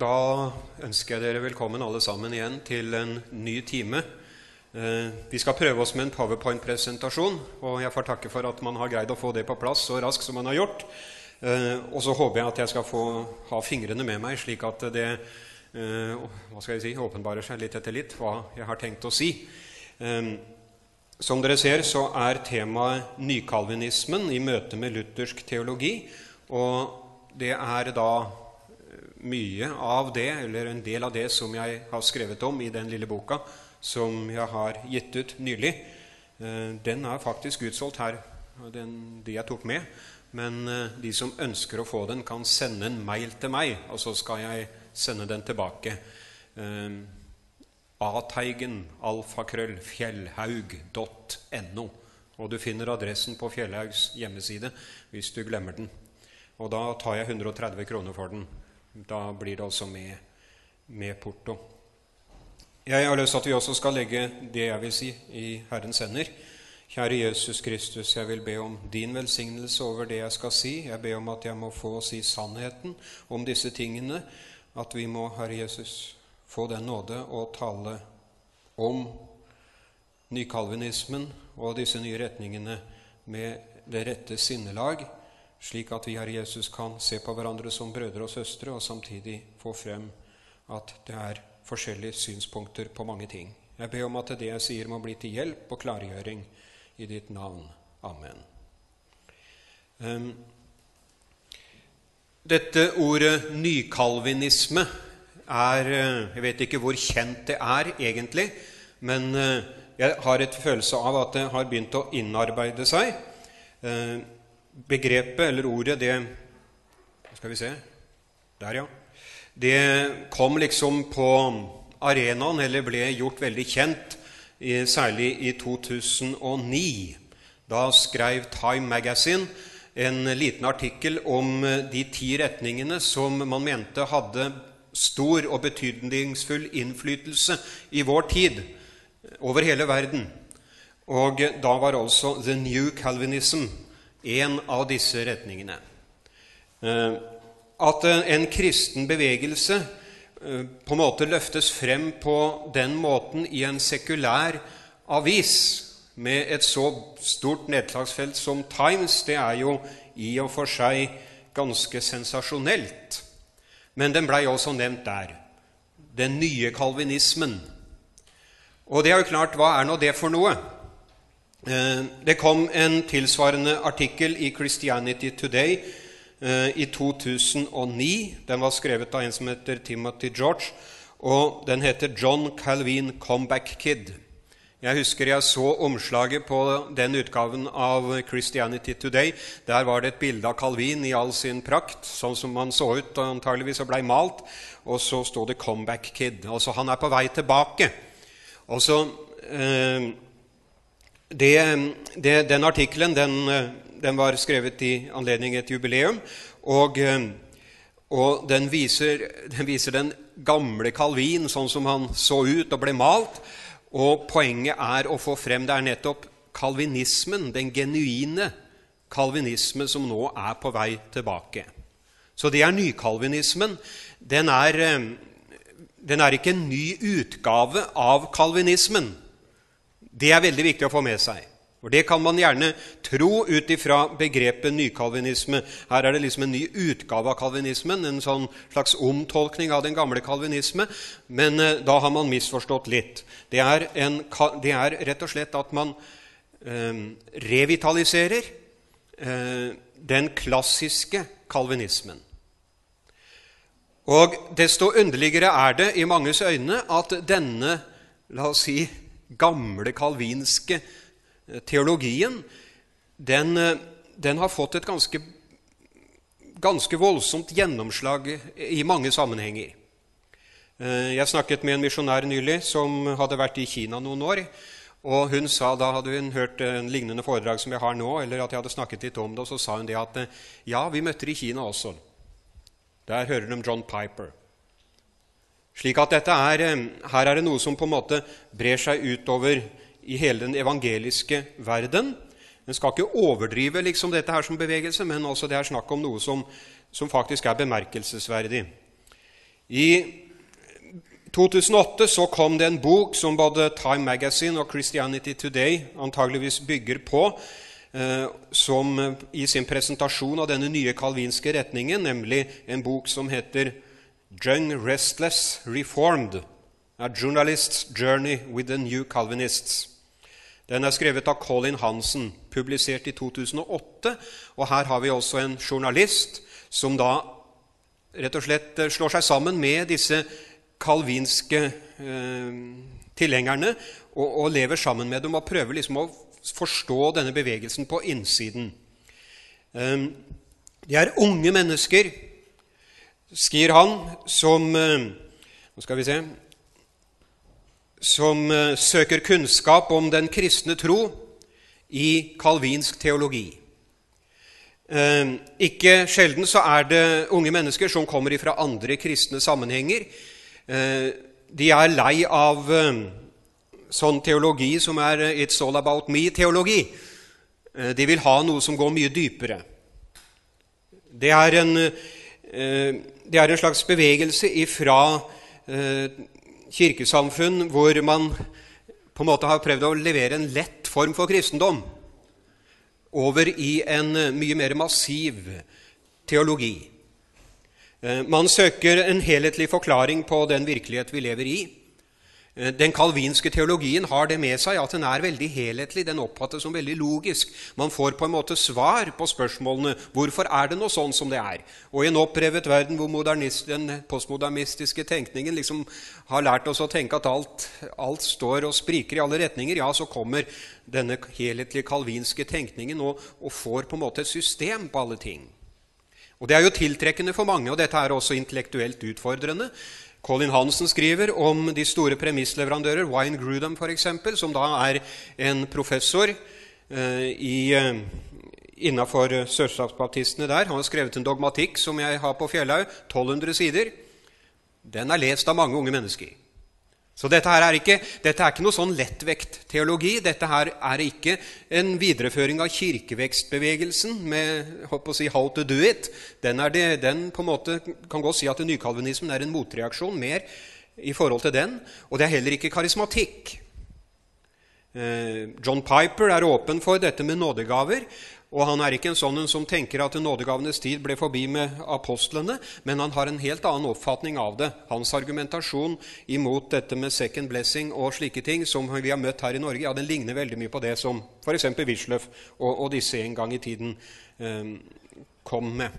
Da ønsker jeg dere velkommen alle sammen igjen til en ny time. Eh, Vi skal prøve oss med en powerpoint-presentasjon, og jeg får takke for at man har greid å få det på plass så raskt som man har gjort. Eh, Og så håper jeg at jeg skal få ha fingrene med meg, slik at det eh, hva skal jeg si, åpenbarer seg litt etter litt hva jeg har tenkt å si. Som dere ser, så er temaet nykalvinismen i møte med luthersk teologi. Og det er da mye av det, eller en del av det, som jeg har skrevet om i den lille boka som jeg har gitt ut nylig. Eh, Den er faktisk utsolgt her, den, de jeg tok med. Men eh, de som ønsker å få den, kan sende en mail til meg, og så skal jeg sende den tilbake. Eh, Ateigen, alfakrøll, fjellhaug.no. Og du finner adressen på Fjellhaugs hjemmeside hvis du glemmer den. Og da tar jeg 130 kroner for den. Da blir det altså med, med porto. Jeg har lyst til at vi også skal legge det jeg vil si, i Herrens hender. Kjære Jesus Kristus, jeg vil be om din velsignelse over det jeg skal si. Jeg ber om at jeg må få si sannheten om disse tingene. At vi må, Herre Jesus, få den nåde å tale om nykalvinismen og disse nye retningene med det rette sinnelag, slik at vi, Herre Jesus, kan se på hverandre som brødre og søstre, og samtidig få frem at det er forskjellige synspunkter på mange ting. Jeg ber om at det jeg sier, må bli til hjelp og klargjøring i ditt navn. Amen. Um, dette ordet nykalvinisme er Jeg vet ikke hvor kjent det er egentlig, men jeg har et følelse av at det har begynt å innarbeide seg. Begrepet, eller ordet, det Skal vi se Der, ja. Det kom liksom på arenaen, eller ble gjort veldig kjent, særlig i 2009. Da skrev Time Magazine en liten artikkel om de ti retningene som man mente hadde stor og betydningsfull innflytelse i vår tid over hele verden. Og da var altså The New Calvinism en av disse retningene. At en kristen bevegelse på en måte løftes frem på den måten i en sekulær avis med et så stort nedslagsfelt som Times, det er jo i og for seg ganske sensasjonelt. Men den blei også nevnt der. Den nye kalvinismen. Og det er jo klart, hva er nå det for noe? Det kom en tilsvarende artikkel i Christianity Today i 2009. Den var skrevet av en som heter Timothy George, og den heter John Calvin Comeback Kid. Jeg husker jeg så omslaget på den utgaven av Christianity Today. Der var det et bilde av Calvin i all sin prakt, sånn som han så ut antageligvis og blei malt. Og så sto det 'Comeback Kid'. Altså han er på vei tilbake. Og så, eh, det, det, Den artikkelen den, den, var skrevet i anledning et jubileum. Og, og den, viser, den viser den gamle Calvin sånn som han så ut og ble malt. Og poenget er å få frem det er nettopp kalvinismen, den genuine kalvinisme, som nå er på vei tilbake. Så det er nykalvinismen. Den er, den er ikke en ny utgave av kalvinismen. Det er veldig viktig å få med seg. For Det kan man gjerne tro ut ifra begrepet nykalvinisme. Her er det liksom en ny utgave av kalvinismen, en sånn slags omtolkning av den gamle kalvinisme. Men eh, da har man misforstått litt. Det er, en, det er rett og slett at man eh, revitaliserer eh, den klassiske kalvinismen. Og desto underligere er det i manges øyne at denne, la oss si, gamle kalvinske teologien, den, den, har fått et ganske, ganske voldsomt gjennomslag i mange sammenhenger. Jeg snakket med en misjonær nylig som hadde vært i Kina noen år. Og hun sa, Da hadde hun hørt en lignende foredrag som jeg har nå, eller at jeg hadde snakket litt om det, og så sa hun det at ja, vi møtte i Kina også. Der hører de John Piper. Slik at dette er, her er det noe som på en måte brer seg utover i hele den evangeliske verden. En skal ikke overdrive liksom dette her som bevegelse, men også det er snakk om noe som, som faktisk er bemerkelsesverdig. I 2008 så kom det en bok som både Time Magazine og Christianity Today antageligvis bygger på, eh, som eh, i sin presentasjon av denne nye kalvinske retningen, nemlig en bok som heter Young Restless Reformed A Journalist's Journey with the New Calvinists. Den er skrevet av Colin Hansen, publisert i 2008. Og her har vi også en journalist som da rett og slett eh, slår seg sammen med disse kalvinske eh, tilhengerne og, og, lever sammen med dem og prøver liksom å forstå denne bevegelsen på innsiden. Eh, de er unge mennesker, skriver han, som eh, Nå skal vi se Som eh, søker kunnskap om den kristne tro i kalvinsk teologi. Eh, ikke sjelden så er det unge mennesker som kommer fra andre kristne sammenhenger, de er lei av sånn teologi som er 'it's all about me'-teologi. De vil ha noe som går mye dypere. Det er en, det er en slags bevegelse ifra kirkesamfunn hvor man på en måte har prøvd å levere en lett form for kristendom over i en mye mer massiv teologi. Eh, man søker en helhetlig forklaring på den virkelighet vi lever i. Eh, den kalvinske teologien har det med seg at den er veldig helhetlig. Den oppfattes som veldig logisk. Man får på en måte svar på spørsmålene hvorfor er det noe sånn som det er. Og i en opprevet verden hvor den postmodernistiske tenkningen liksom har lært oss å tenke at alt, alt, står og spriker i alle retninger, ja, så kommer denne helhetlige kalvinske tenkningen og, og får på en måte et system på alle ting. Og Det er jo tiltrekkende for mange, og dette er også intellektuelt utfordrende. Colin Hansen skriver om de store premissleverandører, Wine Grudem f.eks., som da er en professor eh, i, eh, innafor sørstatsbaptistene der. Han har skrevet en dogmatikk som jeg har på Fjellhaug, 1200 sider. Den er lest av mange unge mennesker. Så dette, er ikke, dette er ikke noe sånn lettvekt-teologi. Dette her er ikke en videreføring av kirkevekstbevegelsen med å si, 'how to do it'. Den, det, den på en måte kan godt si at nykalvinismen er en motreaksjon mer i forhold til den. Og det er heller ikke karismatikk. Eh, John Piper er åpen for dette med nådegaver. Og han er ikke en sånn som tenker at nådegavenes tid ble forbi med apostlene, men han har en helt annen oppfatning av det. Hans argumentasjon imot dette med second blessing og slike ting som vi har møtt her i Norge, ja, den ligner veldig mye på det som f.eks. Wisløff og, og, disse en gang i tiden eh, kom med.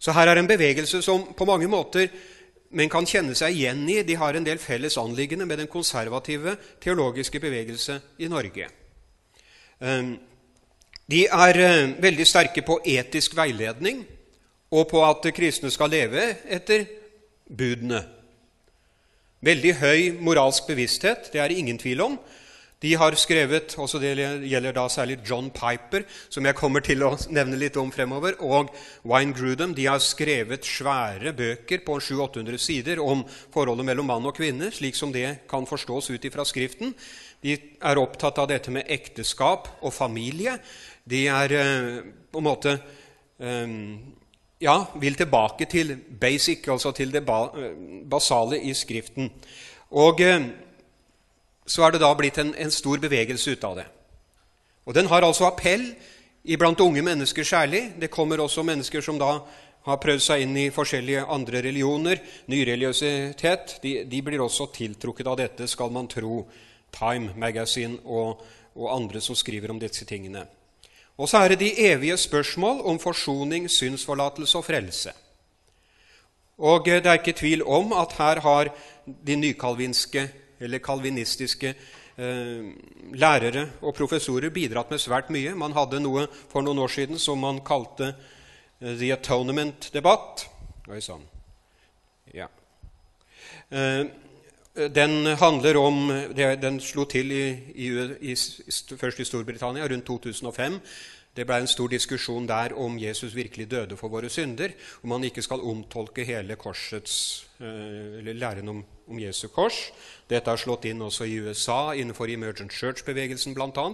Så her er en bevegelse som på mange måter men kan kjenne seg igjen i. De har en del felles anliggende med den konservative teologiske bevegelse i Norge. Um, de er eh, veldig sterke på etisk veiledning og på at kristne skal leve etter budene. Veldig høy moralsk bevissthet, det er det ingen tvil om. De har skrevet, også Det gjelder da særlig John Piper, som jeg kommer til å nevne litt om fremover, og Wine Grudem. De har skrevet svære bøker på 700-800 sider om forholdet mellom mann og kvinne, slik som det kan forstås ut ifra Skriften. De er opptatt av dette med ekteskap og familie de er eh, på en måte eh, ja, vil tilbake til basic, altså til det eh, basale i Skriften. Og så er det da blitt en, en stor bevegelse ut av det. Og den har altså appell iblant unge mennesker særlig. Det kommer også mennesker som da har prøvd seg inn i forskjellige andre religioner. Nyreligiøsitet. De, de blir også tiltrukket av dette, skal man tro Time Magazine og, og andre som skriver om disse tingene. Og så er det de evige spørsmål om forsoning, synsforlatelse og frelse. Og det er ikke tvil om at her har de nykalvinske eller kalvinistiske eh, lærere og professorer bidratt med svært mye. Man hadde noe for noen år siden som man kalte eh, The Atonement-debatt. Oi sann. Ja. Eh, den handler om Den slo til i, i, i, først i Storbritannia rundt 2005. Det ble en stor diskusjon der om Jesus virkelig døde for våre synder. Om man ikke skal omtolke hele korsets, eh, eller læren om, om Jesu kors. Dette er slått inn også i USA, innenfor Emergent Church-bevegelsen bl.a.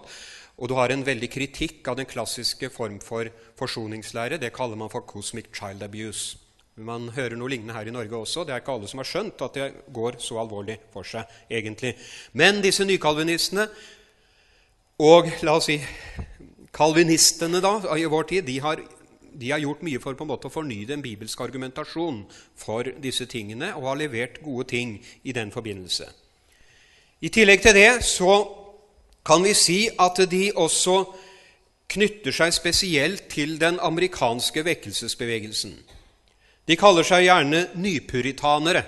Og du har en veldig kritikk av den klassiske form for forsoningslære. Det kaller man for cosmic child abuse. Man hører noe lignende her i Norge også. Det er ikke alle som har skjønt at det går så alvorlig for seg, egentlig. Men disse nykalvinistene og la oss si kalvinistene da, i vår tid de har, de har, gjort mye for på en måte å fornye den bibelske argumentasjonen for disse tingene og har levert gode ting i den forbindelse. I tillegg til det så kan vi si at de også knytter seg spesielt til den amerikanske vekkelsesbevegelsen. De kaller seg gjerne nypuritanere.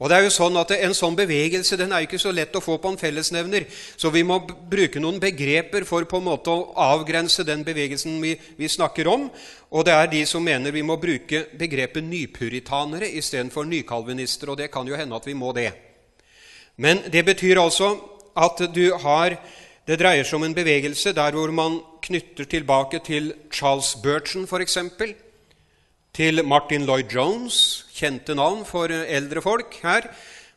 Og det er jo sånn at En sånn bevegelse den er ikke så lett å få på en fellesnevner, så vi må bruke noen begreper for på en måte å avgrense den bevegelsen vi, vi snakker om. Og det er de som mener vi må bruke begrepet nypuritanere istedenfor nykalvinister. Og det kan jo hende at vi må det. Men det betyr altså at du har Det dreier seg om en bevegelse der hvor man knytter tilbake til Charles Burton, f.eks til Martin Lloyd Jones, kjente navn for eldre folk her,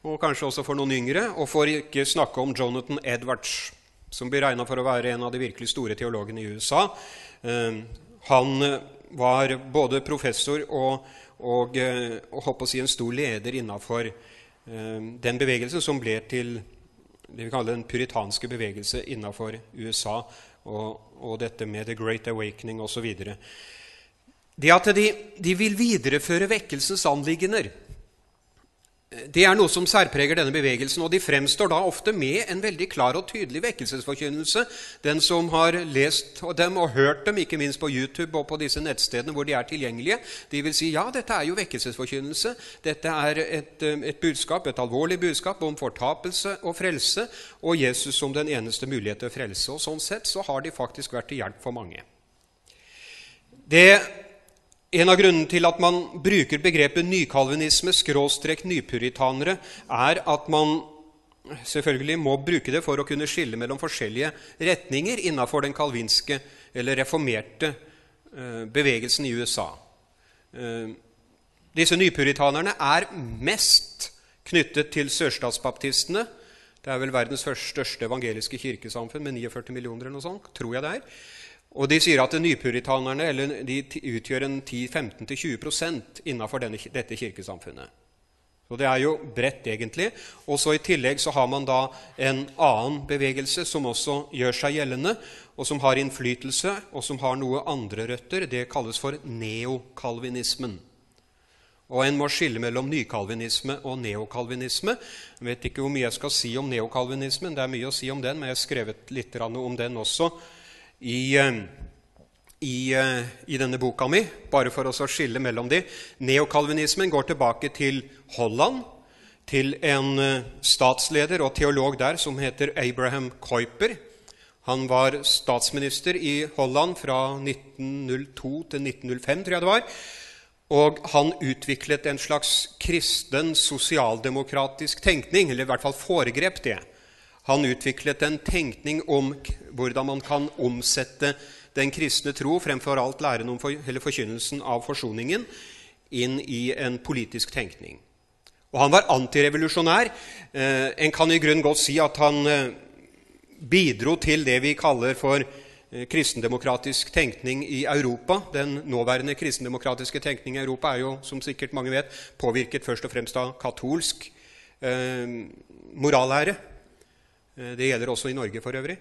og kanskje også for noen yngre, og for ikke snakke om Jonathan Edwards, som blir regna for å være en av de virkelig store teologene i USA. Eh, han var både professor og, og, eh, og si en stor leder innafor eh, den bevegelsen som ble til det vi kaller den puritanske bevegelse innafor USA, og, og, dette med The Great Awakening osv det at de, de vil videreføre vekkelsens anliggender, det er noe som særpreger denne bevegelsen, og de fremstår da ofte med en veldig klar og tydelig vekkelsesforkynnelse. Den som har lest dem og hørt dem, ikke minst på YouTube og på disse nettstedene hvor de er tilgjengelige, de vil si ja, dette er jo vekkelsesforkynnelse. Dette er et, et budskap, et alvorlig budskap om fortapelse og frelse, og Jesus som den eneste mulighet til frelse. Og Sånn sett så har de faktisk vært til hjelp for mange. Det en av grunnene til at man bruker begrepet nykalvinisme, skråstrek nypuritanere, er at man selvfølgelig må bruke det for å kunne skille mellom forskjellige retninger innenfor den kalvinske eller reformerte eh, bevegelsen i USA. Eh, disse nypuritanerne er mest knyttet til sørstatsbaptistene. Det er vel verdens største evangeliske kirkesamfunn med 49 millioner, eller noe sånt, tror jeg det er. Og De sier at nypuritanerne utgjør en 10-15-20 innenfor denne, dette kirkesamfunnet. Så Det er jo bredt, egentlig. Og så I tillegg så har man da en annen bevegelse som også gjør seg gjeldende, og som har innflytelse, og som har noe andre røtter. Det kalles for neokalvinismen. Og En må skille mellom nykalvinisme og neokalvinisme. Jeg vet ikke hvor mye jeg skal si om neokalvinismen. Det er mye å si om den, men jeg har skrevet litt om den også i, eh, i, eh, i, denne boka mi, bare for å skille mellom de. Neokalvinismen går tilbake til Holland, til en eh, statsleder og teolog der som heter Abraham Kuiper. Han var statsminister i Holland fra 1902 til 1905, tror jeg det var. Og han utviklet en slags kristen sosialdemokratisk tenkning, eller i hvert fall foregrep det. Han utviklet en tenkning om hvordan man kan omsette den kristne tro, fremfor alt læren om for, eller forkynnelsen av forsoningen, inn i en politisk tenkning. Og han var antirevolusjonær. Eh, en kan i grunn godt si at han eh, bidro til det vi kaller for eh, kristendemokratisk tenkning i Europa. Den nåværende kristendemokratiske tenkning i Europa er jo, som sikkert mange vet, påvirket først og fremst av katolsk eh, morallære. Eh, det gjelder også i Norge for øvrig.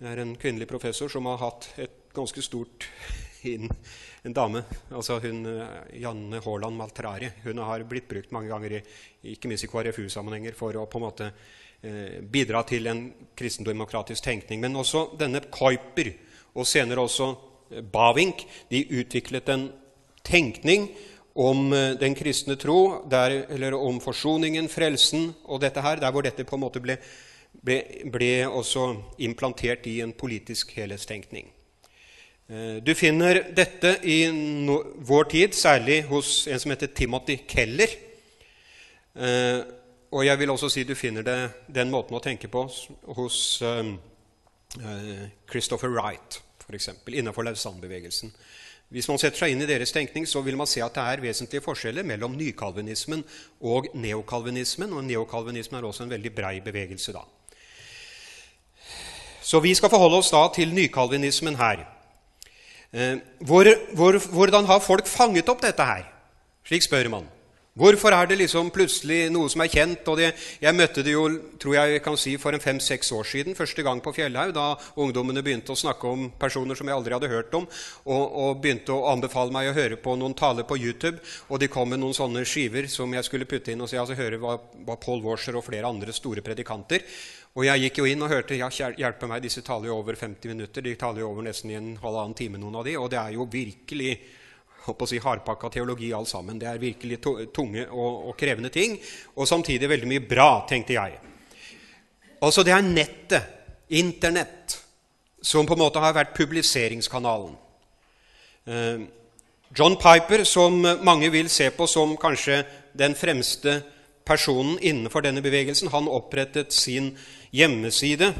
Det er en kvinnelig professor som har hatt et ganske stort inn, En dame, altså hun, eh, Janne Haaland Maltrari, hun har blitt brukt mange ganger, i, ikke minst i KrFU-sammenhenger, for å på en måte eh, bidra til en kristendemokratisk tenkning. Men også denne Kuiper, og senere også eh, Bavink, de utviklet en tenkning om den kristne tro, der, eller om forsoningen, frelsen og dette her, der hvor dette på en måte ble ble, ble også implantert i en politisk helhetstenkning. Eh, du finner dette i no, vår tid, særlig hos en som heter Timothy Keller. Eh, og jeg vil også si du finner det, den måten å tenke på hos eh, Christopher Wright, f.eks., innenfor Lausanne-bevegelsen. Hvis man setter seg inn i deres tenkning, så vil man se at det er vesentlige forskjeller mellom nykalvinismen og neokalvinismen. Og neokalvinismen er også en veldig brei bevegelse. da. Så vi skal forholde oss da til nykalvinismen her. Eh, hvor, hvor, hvordan har folk fanget opp dette her? Slik spør man. Hvorfor er det liksom plutselig noe som er kjent? og det, Jeg møtte det jo tror jeg kan si, for en fem-seks år siden, første gang på Fjellhaug, da ungdommene begynte å snakke om personer som jeg aldri hadde hørt om, og, og, begynte å anbefale meg å høre på noen taler på YouTube. Og de kom med noen sånne skiver som jeg skulle putte inn og si, altså, høre hva, hva Paul Washer og flere andre store predikanter. Og jeg gikk jo inn og hørte ja, hjelpe meg, disse taler jo over 50 minutter. De taler jo over nesten i en halvannen time, noen av de, og det er jo virkelig å si, hardpakka teologi alt sammen. Det er virkelig tunge og, og, krevende ting, og samtidig veldig mye bra, tenkte jeg. Altså, det er nettet, Internett, som på en måte har vært publiseringskanalen. Eh, John Piper, som mange vil se på som kanskje den fremste personen innenfor denne bevegelsen, han opprettet sin hjemmeside,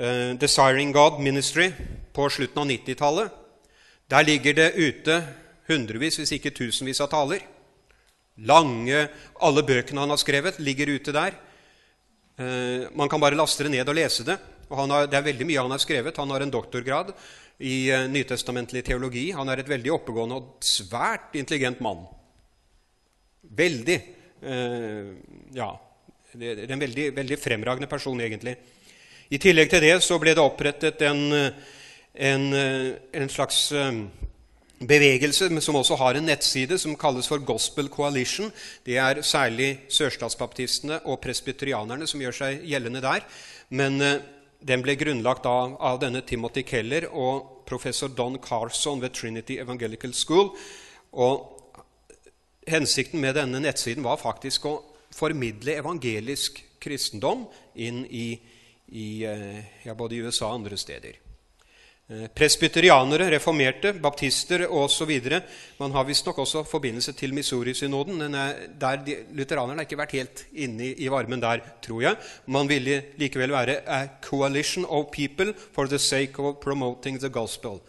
uh, Desiring God Ministry, på slutten av 90-tallet. Der ligger det ute hundrevis, hvis ikke tusenvis av taler. Lange, Alle bøkene han har skrevet, ligger ute der. Uh, man kan bare laste det ned og lese det. Og har, det er veldig mye han har skrevet. Han har en doktorgrad i uh, nytestamentlig teologi. Han er et veldig oppegående og svært intelligent mann. Veldig Ja, det er en veldig, veldig fremragende person, egentlig. I tillegg til det så ble det opprettet en, en, en slags eh, bevegelse som også har en nettside som kalles for Gospel Coalition. Det er særlig sørstatsbaptistene og presbyterianerne som gjør seg gjeldende der. Men eh, den ble grunnlagt av, av, denne Timothy Keller og professor Don Carson ved Trinity Evangelical School. Og Hensikten med denne nettsiden var faktisk å formidle evangelisk kristendom inn i, i eh, ja, både i USA og andre steder. Eh, presbyterianere, reformerte, baptister osv. Man har visstnok også forbindelse til Missouri-synoden. der de, Lutheranerne har ikke vært helt inne i varmen der, tror jeg. Man ville likevel være a coalition of people for the sake of promoting the gospel.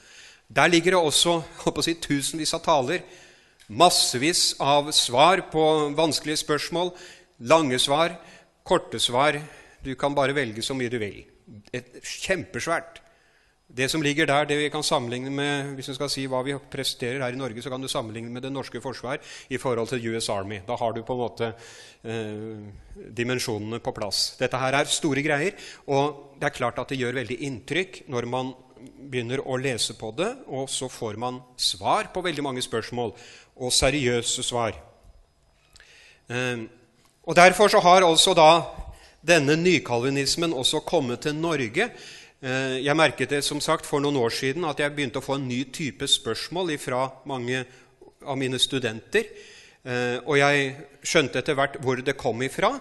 Der ligger det også si, tusenvis av taler, massevis av svar på vanskelige spørsmål, lange svar, korte svar. Du kan bare velge så mye du vil. Et kjempesvært det som ligger der, det vi kan sammenligne med hvis vi skal si hva vi presterer her i Norge, så kan du sammenligne med det norske forsvar i forhold til US Army. Da har du på en måte eh, dimensjonene på plass. Dette her er store greier, og det er klart at det gjør veldig inntrykk når man begynner å lese på det, og så får man svar på veldig mange spørsmål, og seriøse svar. Eh, og Derfor så har altså da denne nykalvinismen også kommet til Norge Eh, jeg merket det som sagt for noen år siden at jeg begynte å få en ny type spørsmål fra mange av mine studenter. Eh, og jeg skjønte etter hvert hvor det kom ifra.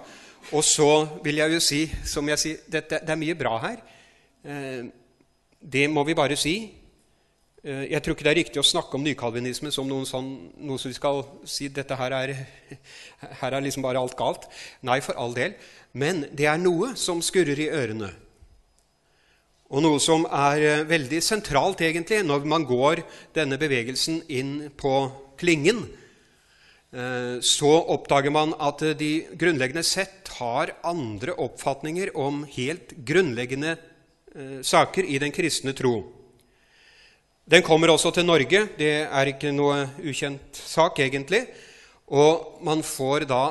Og så vil jeg jo si, som jeg sier, det, det er mye bra her. Eh, det må vi bare si. Jeg tror ikke det er riktig å snakke om nykalvinisme som noen sånn, noe som vi skal si dette her er, her er liksom bare alt galt. Nei, for all del. Men det er noe som skurrer i ørene. Og noe som er eh, veldig sentralt egentlig når man går denne bevegelsen inn på klingen, eh, så oppdager man at de grunnleggende sett har andre oppfatninger om helt grunnleggende eh, saker i den kristne tro. Den kommer også til Norge. Det er ikke noe ukjent sak, egentlig. Og man får da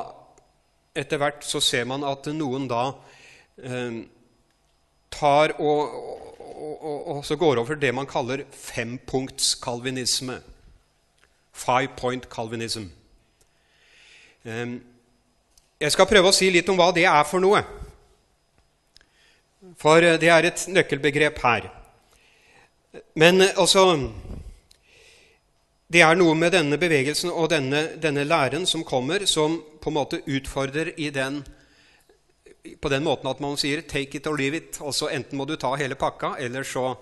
Etter hvert så ser man at noen da tar og, og, og, og så går over det man kaller fempunktskalvinisme. Five point calvinism. Jeg skal prøve å si litt om hva det er for noe. For eh, det er et nøkkelbegrep her. Men eh, altså Det er noe med denne bevegelsen og denne, denne læren som kommer, som på en måte utfordrer i den på den måten at man sier 'take it or leave it'. Altså Enten må du ta hele pakka, eller så,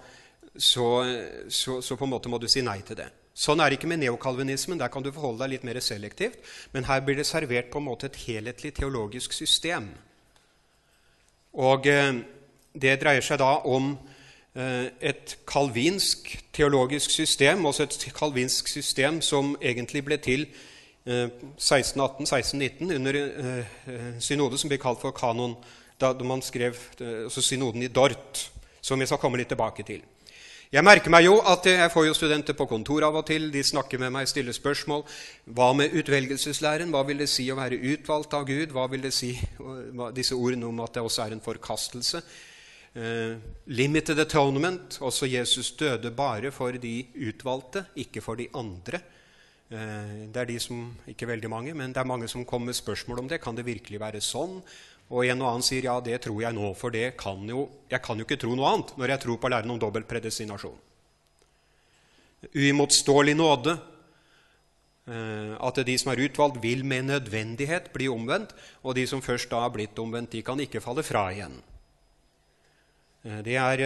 så, så, så på en måte må du si nei til det. Sånn er det ikke med neokalvinismen. Der kan du forholde deg litt mer selektivt. Men her blir det servert på en måte et helhetlig teologisk system. Og eh, det dreier seg da om eh, et kalvinsk teologisk system, også et kalvinsk system som egentlig ble til 1618-1619 eh, under eh, eh, synode som blir kalt for kanon, da man skrev altså synoden i Dort, som vi skal komme litt tilbake til. Jeg merker meg jo at jeg får jo studenter på kontor av og til. De snakker med meg, stiller spørsmål. Hva med utvelgelseslæren? Hva vil det si å være utvalgt av Gud? Hva vil det si disse ordene om at det også er en forkastelse? Eh, limited atonement. Også Jesus døde bare for de utvalgte, ikke for de andre. Eh, det er de som, ikke veldig mange, men det er mange som kommer med spørsmål om det. Kan det virkelig være sånn? Og en og annen sier ja, det tror jeg nå, for det kan jo, jeg kan jo ikke tro noe annet når jeg tror på læren om dobbelt predestinasjon. Uimotståelig nåde. Eh, at de som er utvalgt, vil med nødvendighet bli omvendt. Og de som først da har blitt omvendt, de kan ikke falle fra igjen. Eh, det er,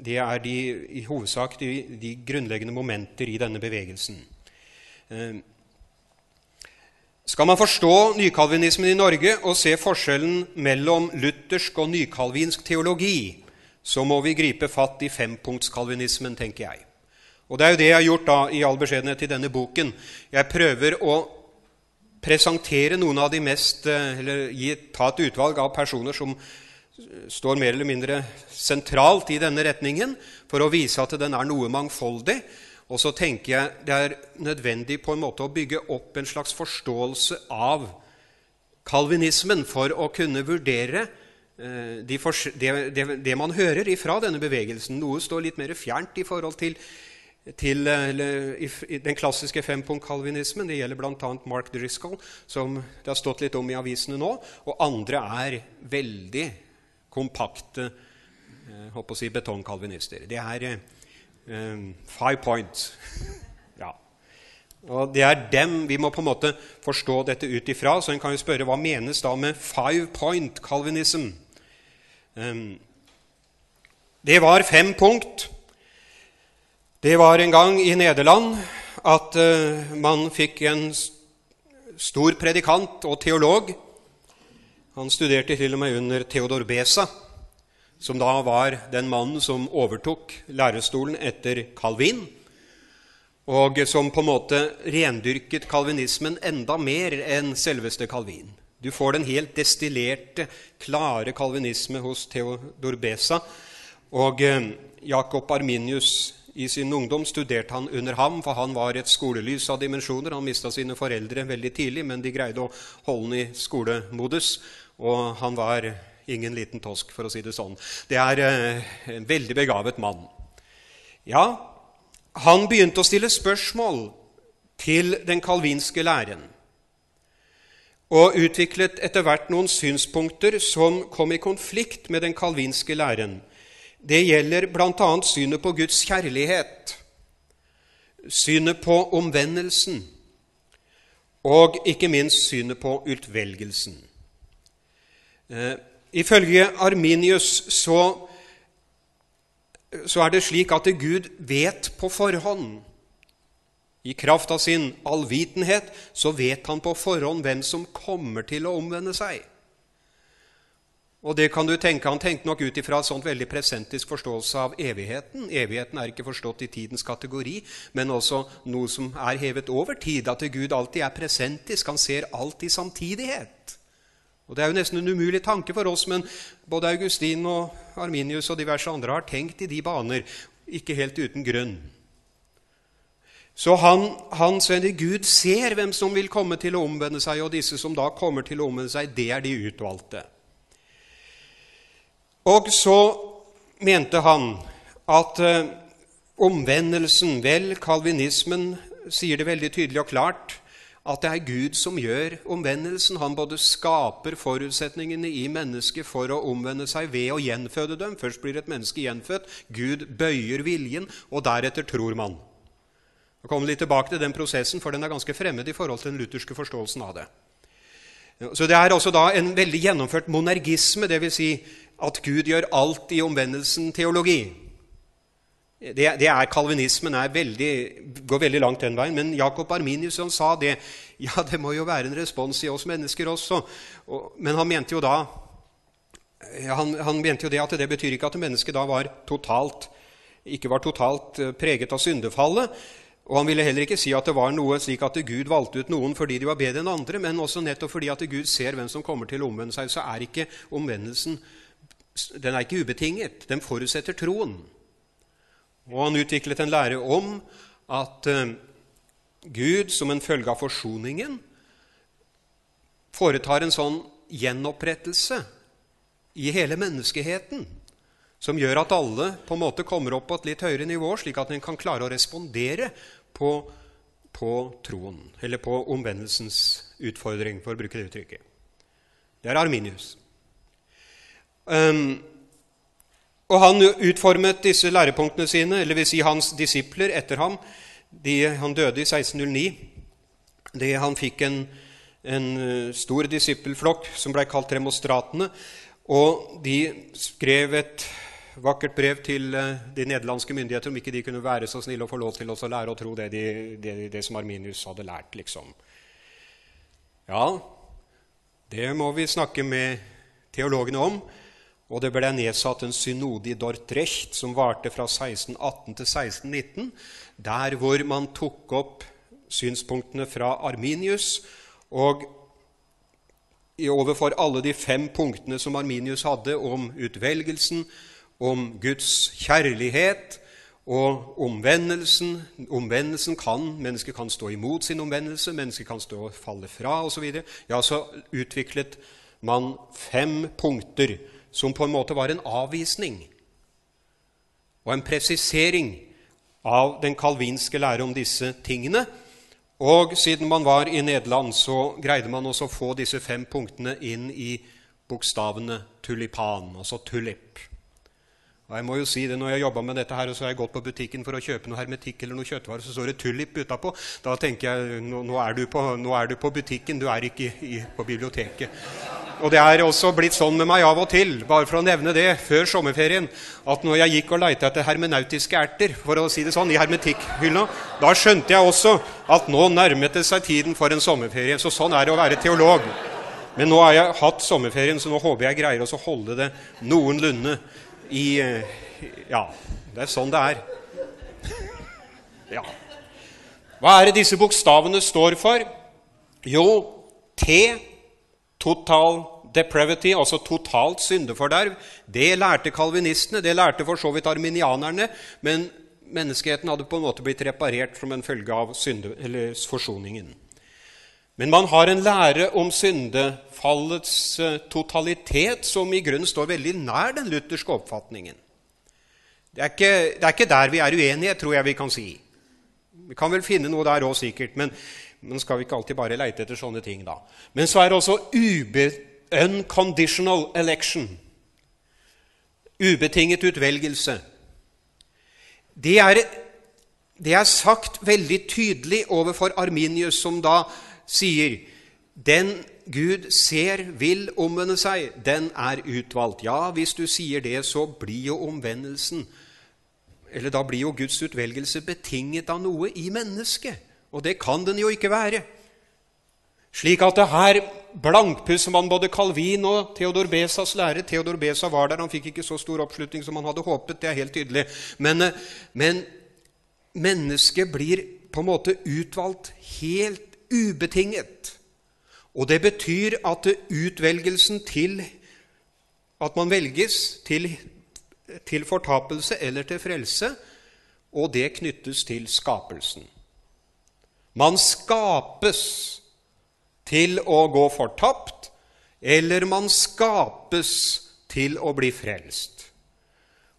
det er de, i hovedsak de, de, grunnleggende momenter i denne bevegelsen. Skal man forstå nykalvinismen i Norge og se forskjellen mellom luthersk og nykalvinsk teologi, så må vi gripe fatt i fempunktskalvinismen, tenker jeg. Og Det er jo det jeg har gjort da, i all beskjedenhet i denne boken. Jeg prøver å presentere noen av de mest, eh, eller ta et utvalg av personer som står mer eller mindre sentralt i denne retningen, for å vise at den er noe mangfoldig, og så tenker jeg det er nødvendig på en måte å bygge opp en slags forståelse av kalvinismen for å kunne vurdere eh, de det, det, det, man hører ifra denne bevegelsen. Noe står litt mer fjernt i forhold til, til i, den klassiske fempunkt-kalvinismen. Det gjelder bl.a. Mark Driscoll, som det har stått litt om i avisene nå. Og andre er veldig kompakte eh, håper å si, betongkalvinister. Det er eh, five points. ja. Og Det er dem vi må på en måte forstå dette ut ifra. Så en kan jo spørre hva menes da med five point calvinism? Um, det var fem punkt. Det var en gang i Nederland at uh, man fikk en stor predikant og teolog. Han studerte til og med under Theodor Besa som da var den mannen som overtok lærestolen etter Calvin, og som på en måte rendyrket kalvinismen enda mer enn selveste Calvin. Du får den helt destillerte, klare kalvinisme hos Theodor Besa. Og eh, Jakob Arminius i sin ungdom studerte han under ham, for han var et skolelys av dimensjoner. Han mista sine foreldre veldig tidlig, men de greide å holde han i skolemodus. Og han var Ingen liten tosk, for å si det sånn. Det er eh, en veldig begavet mann. Ja, han begynte å stille spørsmål til den kalvinske læren og utviklet etter hvert noen synspunkter som kom i konflikt med den kalvinske læren. Det gjelder bl.a. synet på Guds kjærlighet, synet på omvendelsen og ikke minst synet på utvelgelsen. Eh, Ifølge Arminius så, så er det slik at Gud vet på forhånd. I kraft av sin allvitenhet så vet han på forhånd hvem som kommer til å omvende seg. Og det kan du tenke, Han tenkte nok ut ifra en sånt veldig presentisk forståelse av evigheten. Evigheten er ikke forstått i tidens kategori, men også noe som er hevet over tid. At Gud alltid er presentisk. Han ser alt i samtidighet. Og Det er jo nesten en umulig tanke for oss, men både Augustin og Arminius og diverse andre har tenkt i de baner, ikke helt uten grunn. Så han, han Svein Gud ser hvem som vil komme til å omvende seg, og disse som da kommer til å omvende seg, det er de utvalgte. Og så mente han at eh, omvendelsen Vel, kalvinismen sier det veldig tydelig og klart at det er Gud som gjør omvendelsen. Han både skaper forutsetningene i mennesket for å omvende seg ved å gjenføde dem. Først blir et menneske gjenfødt. Gud bøyer viljen, og deretter tror man. Jeg kommer litt tilbake til den prosessen, for den er ganske fremmed i forhold til den lutherske forståelsen av det. Så Det er også da en veldig gjennomført monergisme, dvs. Si at Gud gjør alt i omvendelsen teologi. Det, det er, Kalvinismen er veldig, går veldig langt den veien. Men Jakob Arminius han sa det. Ja, det må jo være en respons i oss mennesker også. Og, men han mente jo da han, han, mente jo det at det betyr ikke at mennesket da var totalt, ikke var totalt eh, preget av syndefallet. Og Han ville heller ikke si at det var noe slik at Gud valgte ut noen fordi de var bedre enn andre, men også nettopp fordi at Gud ser hvem som kommer til å omvende seg, så er ikke omvendelsen den er ikke ubetinget. Den forutsetter troen. Og han utviklet en lære om at eh, Gud, som en følge av forsoningen, foretar en sånn gjenopprettelse i hele menneskeheten som gjør at alle på en måte kommer opp på et litt høyere nivå, slik at en kan klare å respondere på, på troen, eller på omvendelsens utfordring, for å bruke det uttrykket. Det er Arminius. Um, og han utformet disse lærepunktene sine, eller vil si hans disipler etter ham. De, han døde i 1609. De, han fikk en, en eh, stor disippelflokk som ble kalt remonstratene. Og de skrev et vakkert brev til eh, de nederlandske myndigheter om ikke de kunne være så snille og få lov til å lære å tro det, de, det, det som Arminius hadde lært. liksom. Ja, det må vi snakke med teologene om. Og det ble nedsatt en synode i Dortrecht som varte fra 1618 til 1619, der hvor man tok opp synspunktene fra Arminius og overfor alle de fem punktene som Arminius hadde om utvelgelsen, om Guds kjærlighet og omvendelsen. Omvendelsen kan, Mennesket kan stå imot sin omvendelse, mennesket kan stå og falle fra osv. Ja, så utviklet man fem punkter som på en måte var en avvisning og en presisering av den kalvinske lære om disse tingene. Og siden man var i Nederland, så greide man også å få disse fem punktene inn i bokstavene tulipan, altså tulip. Og jeg må jo si det, Når jeg jobba med dette, her, og så har jeg gått på butikken for å kjøpe noe hermetikk eller noe kjøttvarer, så står det tulip utapå. Da tenker jeg nå, nå, er på, nå, er du på, butikken, du er ikke i, på biblioteket. Og det er også blitt sånn med meg av og til, bare for å nevne det, før sommerferien, at når jeg gikk og leita etter hermenautiske erter, for å si det sånn, i hermetikkhylla, da skjønte jeg også at nå nærmet det seg tiden for en sommerferie. Så sånn er det å være teolog. Men nå har jeg hatt sommerferien, så nå håper jeg greier å holde det noenlunde i Ja, det er sånn det er. Ja. Hva er det disse bokstavene står for? Jo, T Total depravity, altså totalt syndeforderv, det lærte kalvinistene, det lærte for så vidt arminianerne, men menneskeheten hadde på en måte blitt reparert som en følge av synde, forsoningen. Men man har en lære om syndefallets eh, totalitet som i grunnen står veldig nær den lutherske oppfatningen. Det er, ikke, det er ikke der vi er uenige, tror jeg vi kan si. Vi kan vel finne noe der òg, sikkert. Men men skal vi ikke alltid bare leite etter sånne ting, da? Men så er det også ube, unconditional election. Ubetinget utvelgelse. Det er, det er sagt veldig tydelig overfor Arminius, som da sier den Gud ser vil omvende seg, den er utvalgt. Ja, hvis du sier det, så blir jo omvendelsen Eller da blir jo Guds utvelgelse betinget av noe i mennesket. Og det kan den jo ikke være. Slik at det her blankpusser man både Calvin og Theodor Besas lære. Theodor Besa var der, han fikk ikke så stor oppslutning som han hadde håpet. det er helt tydelig. Men, eh, men mennesket blir på en måte utvalgt helt ubetinget. Og det betyr at utvelgelsen til At man velges til, til fortapelse eller til frelse, og det knyttes til skapelsen. Man skapes til å gå fortapt, eller man skapes til å bli frelst.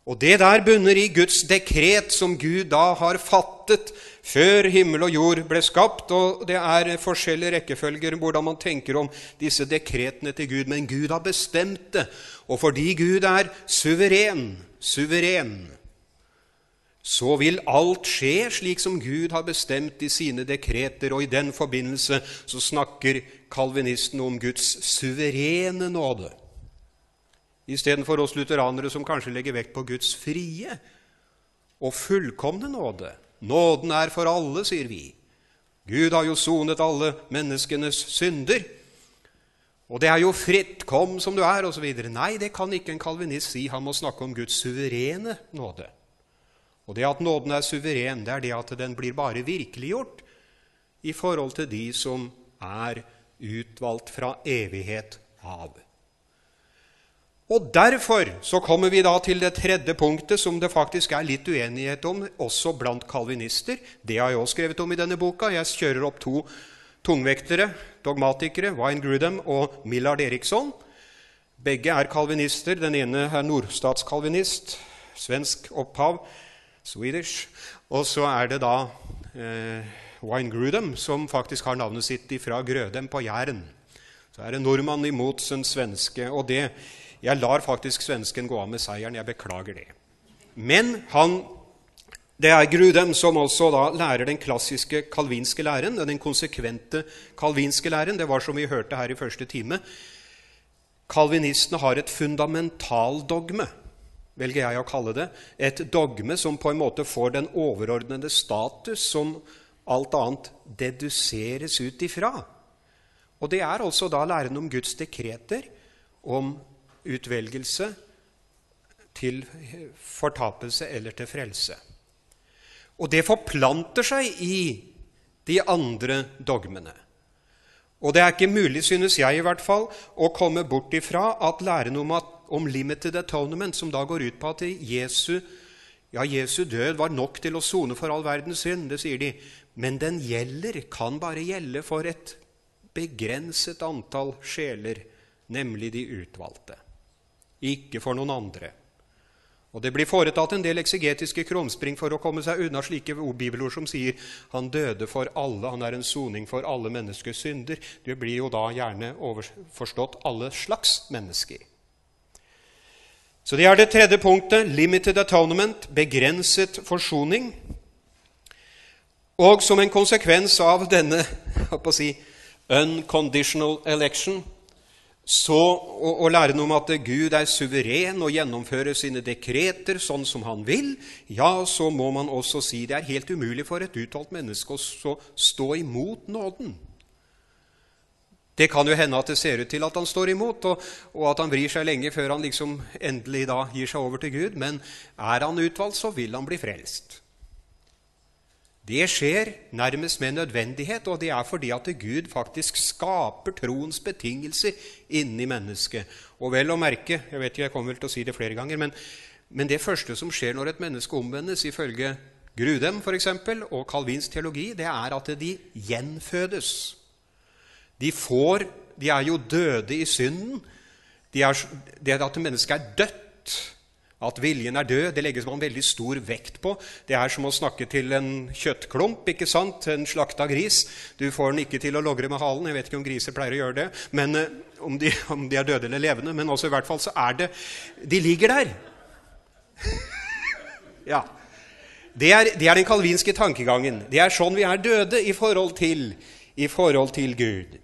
Og det der bunner i Guds dekret, som Gud da har fattet før himmel og jord ble skapt. Og det er forskjellige rekkefølger hvordan man tenker om disse dekretene til Gud. Men Gud har bestemt det. Og fordi Gud er suveren, suveren, så vil alt skje slik som Gud har bestemt i sine dekreter, og i den forbindelse så snakker kalvinisten om Guds suverene nåde. Istedenfor oss lutheranere som kanskje legger vekt på Guds frie og fullkomne nåde. Nåden er for alle, sier vi. Gud har jo sonet alle menneskenes synder. Og det er jo fritt, kom som du er, osv. Nei, det kan ikke en kalvinist si. Han må snakke om Guds suverene nåde. Og det at nåden er suveren, det er det at den blir bare virkeliggjort i forhold til de som er utvalgt fra evighet av. Og Derfor så kommer vi da til det tredje punktet, som det faktisk er litt uenighet om, også blant kalvinister. Det har jeg også skrevet om i denne boka. Jeg kjører opp to tungvektere, dogmatikere, Wine Grudem og Millard Eriksson. Begge er kalvinister. Den ene er nordstatskalvinist, svensk opphav, Swedish. Og så er det da eh, Wine Grudem, som faktisk har navnet sitt fra Grødem på Jæren. Så er det nordmann imot den svenske. og det jeg lar faktisk svensken gå av med seieren. Jeg beklager det. Men han, det er Grudem som også da lærer den klassiske kalvinske læren, den konsekvente kalvinske læren. Det var som vi hørte her i første time. Kalvinistene har et fundamentaldogme, velger jeg å kalle det. Et dogme som på en måte får den overordnede status som alt annet deduseres ut ifra. Og det er altså da læren om Guds dekreter, om utvelgelse til fortapelse eller til frelse. Og det forplanter seg i de andre dogmene. Og det er ikke mulig, synes jeg i hvert fall, å komme bort ifra at læren om, at, om limited atonement, som da går ut på at Jesu, ja, Jesu død var nok til å sone for all verdens synd, det sier de, men den gjelder, kan bare gjelde for et begrenset antall sjeler, nemlig de utvalgte ikke for noen andre. Og Det blir foretatt en del eksegetiske krumspring for å komme seg unna slike bibelord som sier 'Han døde for alle, han er en soning for alle menneskers synder'. Det blir jo da gjerne overforstått alle slags mennesker. Så det er det tredje punktet. Limited atonement, begrenset forsoning. Og som en konsekvens av denne si, unconditional election så å, lære noe om at Gud er suveren og gjennomfører sine dekreter sånn som han vil, ja, så må man også si det er helt umulig for et uttalt menneske å stå imot nåden. Det kan jo hende at det ser ut til at han står imot, og, og, at han vrir seg lenge før han liksom endelig da gir seg over til Gud. Men er han utvalgt, så vil han bli frelst. Det skjer nærmest med nødvendighet, og det er fordi at Gud faktisk skaper troens betingelser inni mennesket. Og vel å merke, jeg vet ikke, jeg kommer vel til å si det flere ganger, men, men det første som skjer når et menneske omvendes, ifølge Grudem for eksempel, og Calvins teologi, det er at de gjenfødes. De, får, de er jo døde i synden. De det at mennesket er dødt at viljen er død, det legges man veldig stor vekt på. Det er som å snakke til en kjøttklump, ikke sant? en slakta gris. Du får den ikke til å logre med halen. Jeg vet ikke om griser pleier å gjøre det, men uh, om, de, om, de, er døde eller levende. Men også i hvert fall så er det De ligger der. ja. Det er, det er, den kalvinske tankegangen. Det er sånn vi er døde i forhold til, i forhold til Gud.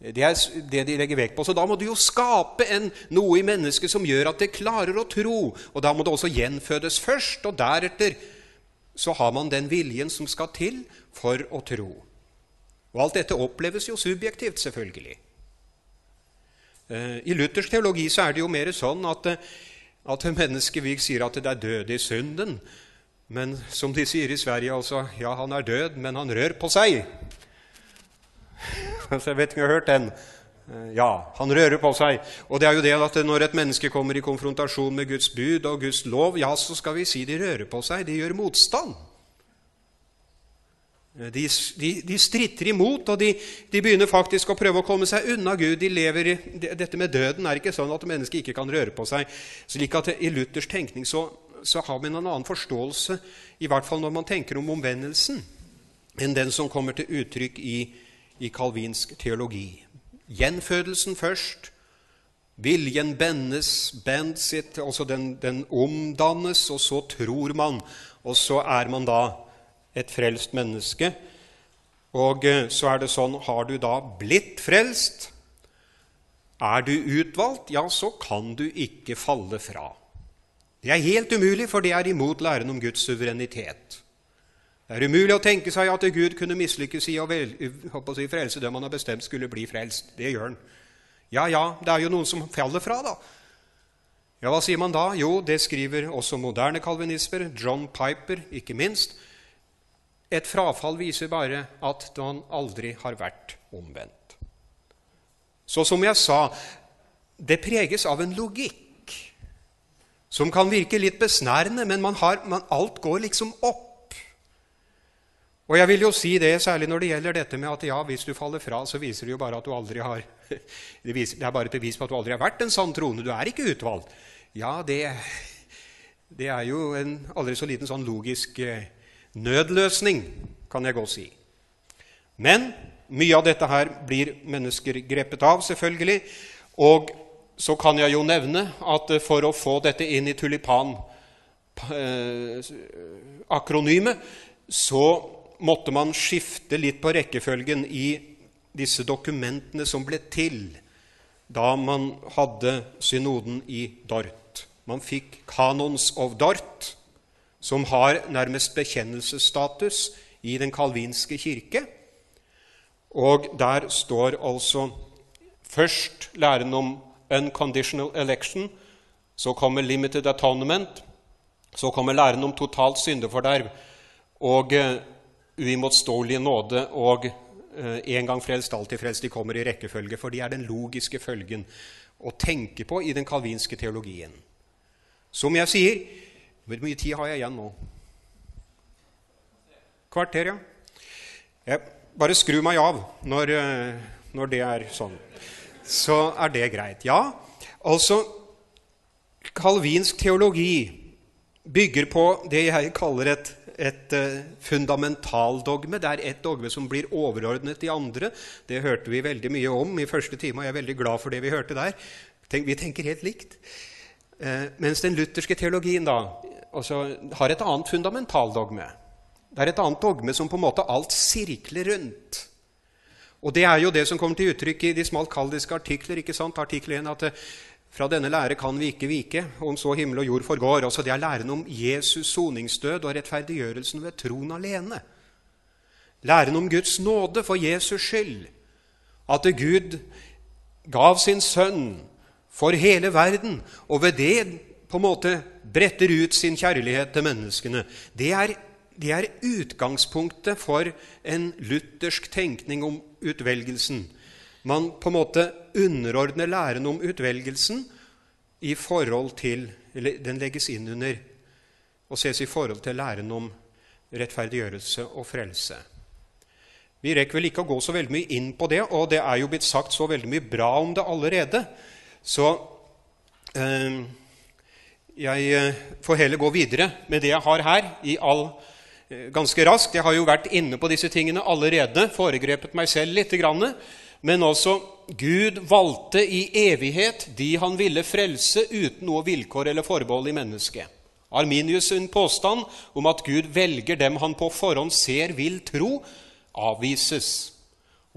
Det er det de legger vekt på. Så da må du jo skape en, noe i mennesket som gjør at det klarer å tro. Og da må det også gjenfødes først, og deretter så har man den viljen som skal til for å tro. Og alt dette oppleves jo subjektivt, selvfølgelig. Eh, I luthersk teologi så er det jo mer sånn at, eh, at mennesket vi sier at det er død i synden. Men som de sier i Sverige, altså Ja, han er død, men han rør på seg. Så jeg vet ikke om jeg har hørt den. Eh, ja, han rører på seg. Og det er jo det at når et menneske kommer i konfrontasjon med Guds bud og Guds lov, ja, så skal vi si de rører på seg. De gjør motstand. Eh, de, de, de stritter imot, og de, de, begynner faktisk å prøve å komme seg unna Gud. De lever i, dette med døden er ikke sånn at mennesket ikke kan røre på seg. slik at I Luthers tenkning så, så har man en annen forståelse, i hvert fall når man tenker om omvendelsen, enn den som kommer til uttrykk i i kalvinsk teologi. Gjenfødelsen først. Viljen bendes, bend sitt, altså den, den omdannes, og så tror man. Og så er man da et frelst menneske. Og eh, så er det sånn Har du da blitt frelst? Er du utvalgt? Ja, så kan du ikke falle fra. Det er helt umulig, for det er imot læren om Guds suverenitet. Det er umulig å tenke seg at Gud kunne mislykkes i å, vel, å si, frelse dem han har bestemt skulle bli frelst. Det gjør han. Ja, ja, det er jo noen som faller fra, da. Ja, Hva sier man da? Jo, det skriver også moderne kalvinismer, John Piper ikke minst. Et frafall viser bare at man aldri har vært omvendt. Så som jeg sa, det preges av en logikk som kan virke litt besnærende, men man har, man, alt går liksom opp. Og jeg vil jo si det, særlig når det gjelder dette med at ja, hvis du faller fra, så viser det jo bare at du aldri har Det, viser, det er bare et bevis på at du aldri har vært en sann troende. Du er ikke utvalgt. Ja, det, det er jo en aldri så liten sånn logisk eh, nødløsning, kan jeg godt si. Men mye av dette her blir mennesker grepet av, selvfølgelig. Og så kan jeg jo nevne at for å få dette inn i tulipan-akronymet, eh, så måtte man skifte litt på rekkefølgen i disse dokumentene som ble til da man hadde synoden i Dort. Man fikk Canons of Dort, som har nærmest bekjennelsesstatus i den kalvinske kirke. Og der står altså først læren om unconditional election, så kommer limited atonement, så kommer læren om totalt syndeforderv og uh, uimotståelig nåde og uh, en gang frelst, alltid frelst. De kommer i rekkefølge, for de er den logiske følgen å tenke på i den kalvinske teologien. Som jeg sier Hvor mye tid har jeg igjen nå? Kvarter, ja. Jeg bare skru meg av når, uh, når det er sånn så er det greit. Ja, altså Kalvinsk teologi bygger på det jeg kaller et, et uh, fundamentaldogme. Det er et dogme som blir overordnet de andre. Det hørte vi veldig mye om i første time, og jeg er veldig glad for det vi hørte der. Tenk, vi tenker helt likt. Uh, mens den lutherske teologien da, altså, har et annet fundamentaldogme. Det er et annet dogme som på en måte alt sirkler rundt. Og det er jo det som kommer til uttrykk i de smalkaldiske artikler. ikke sant? Artikkel 1 at eh, fra denne lære kan vi ikke vike, om så himmel og jord forgår. Altså Det er læren om Jesus soningsdød og rettferdiggjørelsen ved troen alene. Læren om Guds nåde for Jesus skyld. At Gud gav sin sønn for hele verden, og ved det på en måte bretter ut sin kjærlighet til menneskene. Det er det er utgangspunktet for en luthersk tenkning om utvelgelsen. Man på en måte underordner læren om utvelgelsen i forhold til Eller den legges inn under og ses i forhold til læren om rettferdiggjørelse og frelse. Vi rekker vel ikke å gå så veldig mye inn på det, og det er jo blitt sagt så veldig mye bra om det allerede. Så eh, jeg eh, får heller gå videre med det jeg har her, i all Eh, ganske raskt. Jeg har jo vært inne på disse tingene allerede, foregrepet meg selv litt. Men altså, Gud valgte i evighet de han ville frelse, uten noe vilkår eller forbehold i mennesket. Arminius' sin påstand om at Gud velger dem han på forhånd ser vil tro, avvises.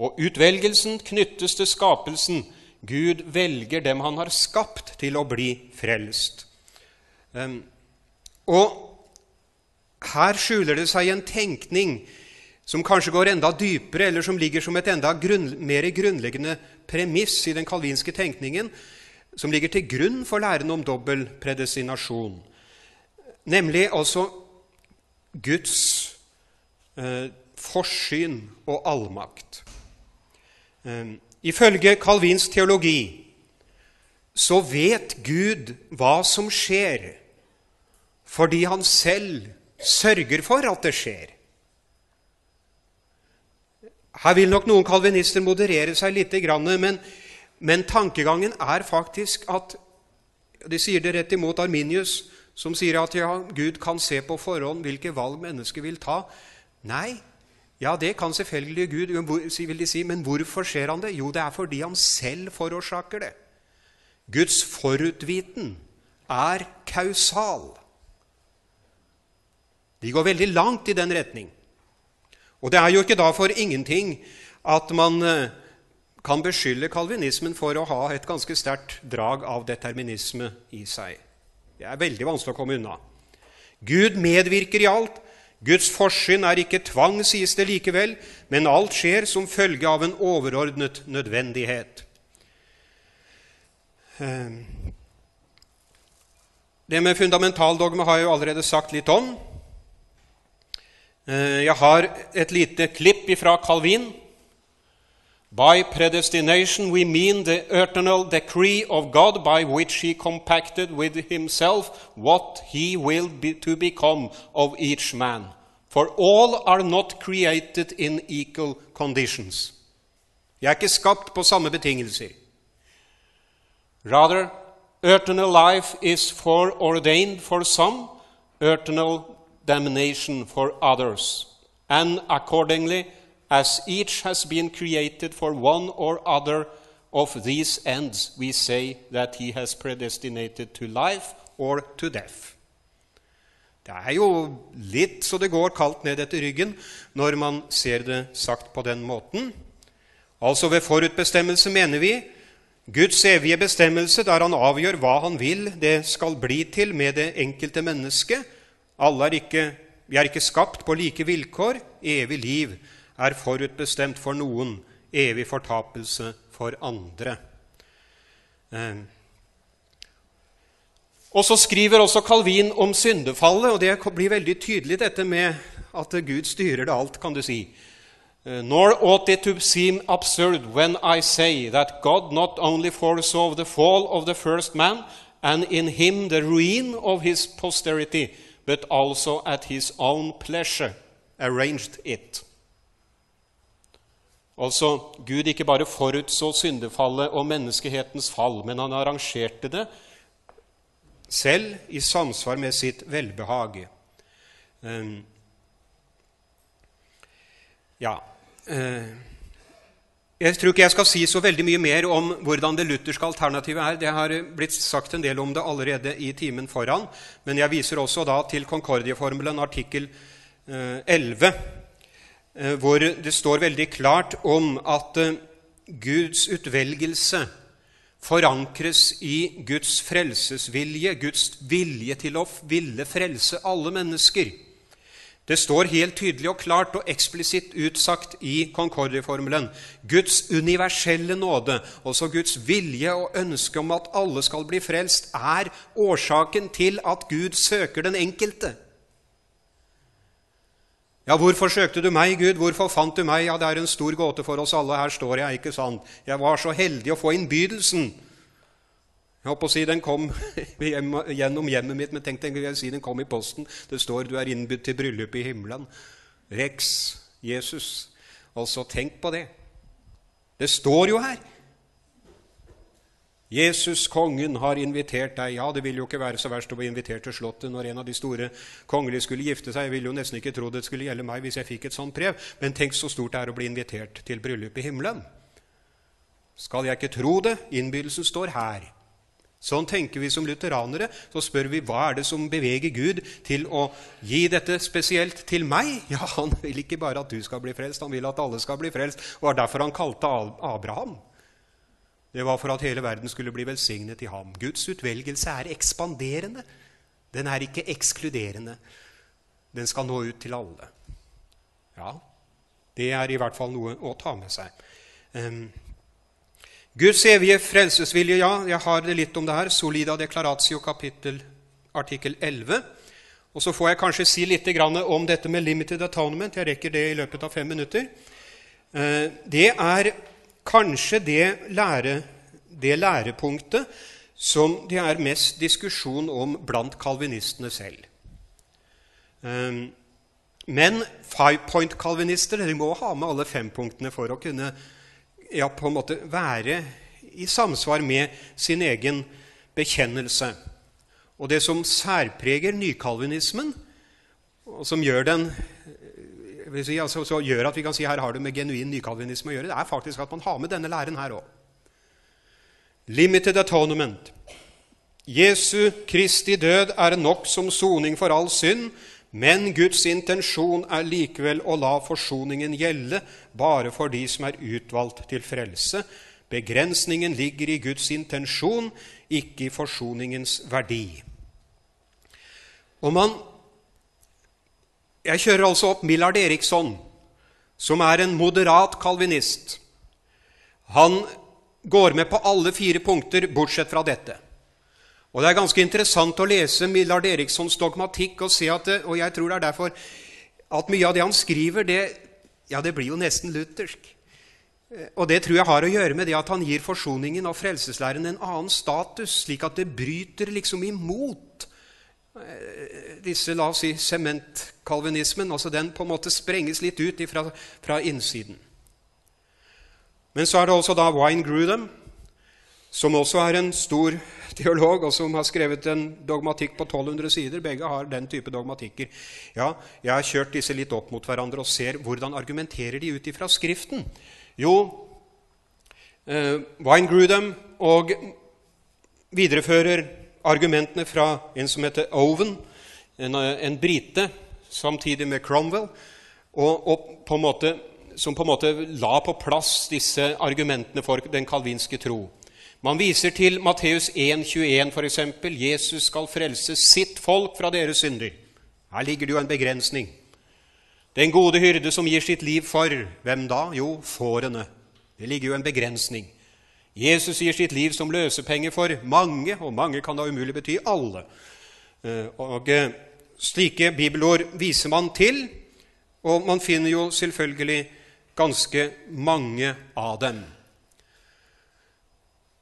Og utvelgelsen knyttes til skapelsen. Gud velger dem han har skapt, til å bli frelst. Og her skjuler det seg en tenkning som kanskje går enda dypere, eller som ligger som et enda grunn, mer grunnleggende premiss i den kalvinske tenkningen, som ligger til grunn for læren om dobbel predestinasjon. Nemlig altså Guds eh, forsyn og allmakt. Eh, ifølge kalvinsk teologi så vet Gud hva som skjer, fordi han selv sørger for at det skjer. Her vil nok noen kalvinister moderere seg litt, men, men tankegangen er faktisk at De sier det rett imot Arminius, som sier at ja, Gud kan se på forhånd hvilke valg mennesket vil ta. Nei, ja, det kan selvfølgelig Gud, vil de si, men hvorfor skjer han det? Jo, det er fordi han selv forårsaker det. Guds forutviten er kausal. De går veldig langt i den retning. Og det er jo ikke da for ingenting at man eh, kan beskylde kalvinismen for å ha et ganske sterkt drag av determinisme i seg. Det er veldig vanskelig å komme unna. Gud medvirker i alt. Guds forsyn er ikke tvang, sies det likevel, men alt skjer som følge av en overordnet nødvendighet. Eh, det med fundamental dogme har jeg jo allerede sagt litt om. Eh, jeg har et lite klipp fra Calvin. By predestination, we mean the eternal decree of God by which He compacted with Himself what He will be to become of each man. For all are not created in equal conditions. Jeg er ikke skapt på samme betingelser. Rather, eternal life is foreordained for some, eternal damnation for others. And accordingly, as each has been created for one or other of these ends, we say that he has predestinated to life or to death. Det er jo litt så det går kaldt ned etter ryggen når man ser det sagt på den måten. Altså ved forutbestemmelse mener vi Guds evige bestemmelse der han avgjør hva han vil det skal bli til med det enkelte mennesket. Alle er ikke, vi er ikke skapt på like vilkår. Evig liv er forutbestemt for noen, evig fortapelse for andre. Eh. Og så skriver også Calvin om syndefallet, og det blir veldig tydelig dette med at Gud styrer det alt, kan du si. Eh, Nor ought it to seem absurd when I say that God not only foresaw the fall of the first man, and in him the ruin of his posterity, but also at his own pleasure arranged it. Altså, Gud ikke bare forutså syndefallet og menneskehetens fall, men han arrangerte det selv i samsvar med sitt velbehag. Um, ja uh, Jeg tror ikke jeg skal si så veldig mye mer om hvordan det lutherske alternativet er. Det har blitt sagt en del om det allerede i timen foran. Men jeg viser også da til Concordieformelen, artikkel uh, 11 Eh, hvor det står veldig klart om at eh, Guds utvelgelse forankres i Guds frelsesvilje, Guds vilje til å ville frelse alle mennesker. Det står helt tydelig og klart og eksplisitt utsagt i Concordie-formelen. Guds universelle nåde, også Guds vilje og ønske om at alle skal bli frelst, er årsaken til at Gud søker den enkelte. Ja, hvorfor søkte du meg, Gud? Hvorfor fant du meg? Ja, det er en stor gåte for oss alle. Her står jeg, ikke sant? Jeg var så heldig å få innbydelsen. Jeg håper å si Den kom gjennom hjemmet mitt, men tenk deg jeg si den kom i posten. Det står du er innbudt til bryllup i himmelen. Rex Jesus. Altså, tenk på det. Det står jo her. Jesus, kongen, har invitert deg. Ja, det ville jo ikke være så verst å bli invitert til Slottet når en av de store kongelige skulle gifte seg. Jeg ville jo nesten ikke tro det skulle gjelde meg hvis jeg fikk et sånt brev. Men tenk så stort det er å bli invitert til bryllup i himmelen. Skal jeg ikke tro det? Innbydelsen står her. Sånn tenker vi som lutheranere. Så spør vi hva er det som beveger Gud til å gi dette spesielt til meg? Ja, Han vil ikke bare at du skal bli frelst, han vil at alle skal bli frelst. Det var derfor han kalte Abraham. Det var for at hele verden skulle bli velsignet i ham. Guds utvelgelse er ekspanderende. Den er ikke ekskluderende. Den skal nå ut til alle. Ja, det er i hvert fall noe å ta med seg. Um, Guds evige frelsesvilje, ja, jeg har det litt om det her. Solida declaratio kapittel artikkel 11. Og så får jeg kanskje si litt om dette med limited atonement. Jeg rekker det i løpet av fem minutter. Uh, det er kanskje det, lære, det lærepunktet som det er mest diskusjon om blant kalvinistene selv. Ehm, men five point-kalvinister må ha med alle fem punktene for å kunne ja, på en måte være i samsvar med sin egen bekjennelse. Og det som særpreger nykalvinismen, og som gjør den si, altså, så gjør at vi kan si her har det med genuin nykalvinisme å gjøre, det er faktisk at man har med denne læren her òg. Limited atonement. Jesu Kristi død er nok som soning for all synd, men Guds intensjon er likevel å la forsoningen gjelde bare for de som er utvalgt til frelse. Begrensningen ligger i Guds intensjon, ikke i forsoningens verdi. Og man jeg kjører altså opp Millard Eriksson, som er en moderat kalvinist. Han går med på alle fire punkter, bortsett fra dette. Og Det er ganske interessant å lese Millard Erikssons dogmatikk og se at og jeg tror det er derfor at mye av det han skriver, det, ja, det blir jo nesten luthersk. Og det tror jeg har å gjøre med det at han gir forsoningen og frelseslæren en annen status, slik at det bryter liksom imot eh, disse, la oss si, sementkalvinismen. Altså den på en måte sprenges litt ut ifra, fra innsiden. Men så er det også da Wine Grudem, som også er en stor teolog, og som har skrevet en dogmatikk på 1200 sider. Begge har den type dogmatikker. Ja, Jeg har kjørt disse litt opp mot hverandre og ser hvordan argumenterer de ut ifra Skriften. Jo, eh, Winegrudem og viderefører argumentene fra en som heter Owen, en, en brite, samtidig med Cromwell, og, og på måte, som på en måte la på plass disse argumentene for den kalvinske tro. Man viser til Matteus 1,21 f.eks.: Jesus skal frelse sitt folk fra deres synder. Her ligger det jo en begrensning. Den gode hyrde som gir sitt liv for hvem da? Jo, fårene. Det ligger jo en begrensning. Jesus gir sitt liv som løsepenge for mange, og mange kan da umulig bety alle. Eh, og eh, Slike bibelord viser man til, og man finner jo selvfølgelig ganske mange av dem.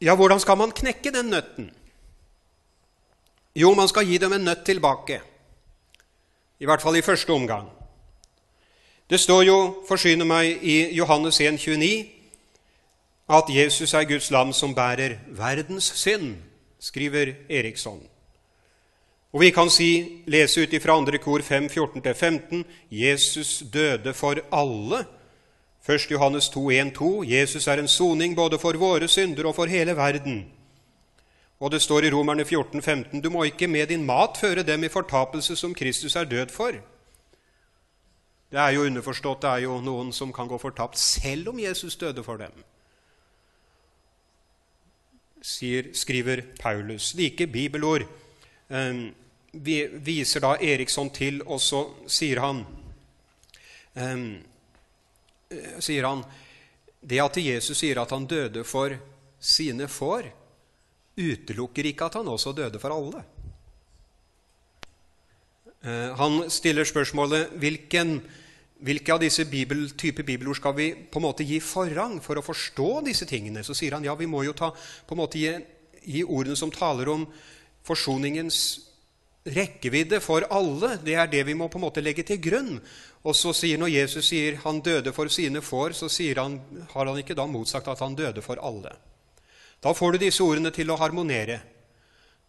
Ja, hvordan skal man knekke den nøtten? Jo, man skal gi dem en nøtt tilbake. I hvert fall i første omgang. Det står jo, forsyner meg, i Johannes 1, 29, at Jesus er Guds lam som bærer verdens synd, skriver Eriksson. Og vi kan si, lese ut fra andre kor 5, 14-15, Jesus døde for alle 1. Johannes 2, 1, 2. Jesus er en soning både for våre synder og for hele verden. Og det står i Romerne 14, 15, du må ikke med din mat føre dem i fortapelse som Kristus er død for. Det er jo underforstått, det er jo noen som kan gå fortapt selv om Jesus døde for dem. Sier, skriver Paulus. Like bibelord um, viser da Eriksson til, og så sier han um, sier han, det at Jesus sier at han døde for sine får, utelukker ikke at han også døde for alle. Eh, han stiller spørsmålet hvilken, hvilke av disse bibel, type bibelord skal vi på en måte gi forrang for å forstå disse tingene. Så sier han ja, vi må jo ta, på en måte gi, gi ordene som taler om forsoningens rekkevidde for alle. Det er det vi må på en måte legge til grunn. Og så sier Når Jesus sier han døde for sine får, så han, har han ikke da motsagt at han døde for alle. Da får du disse ordene til å harmonere.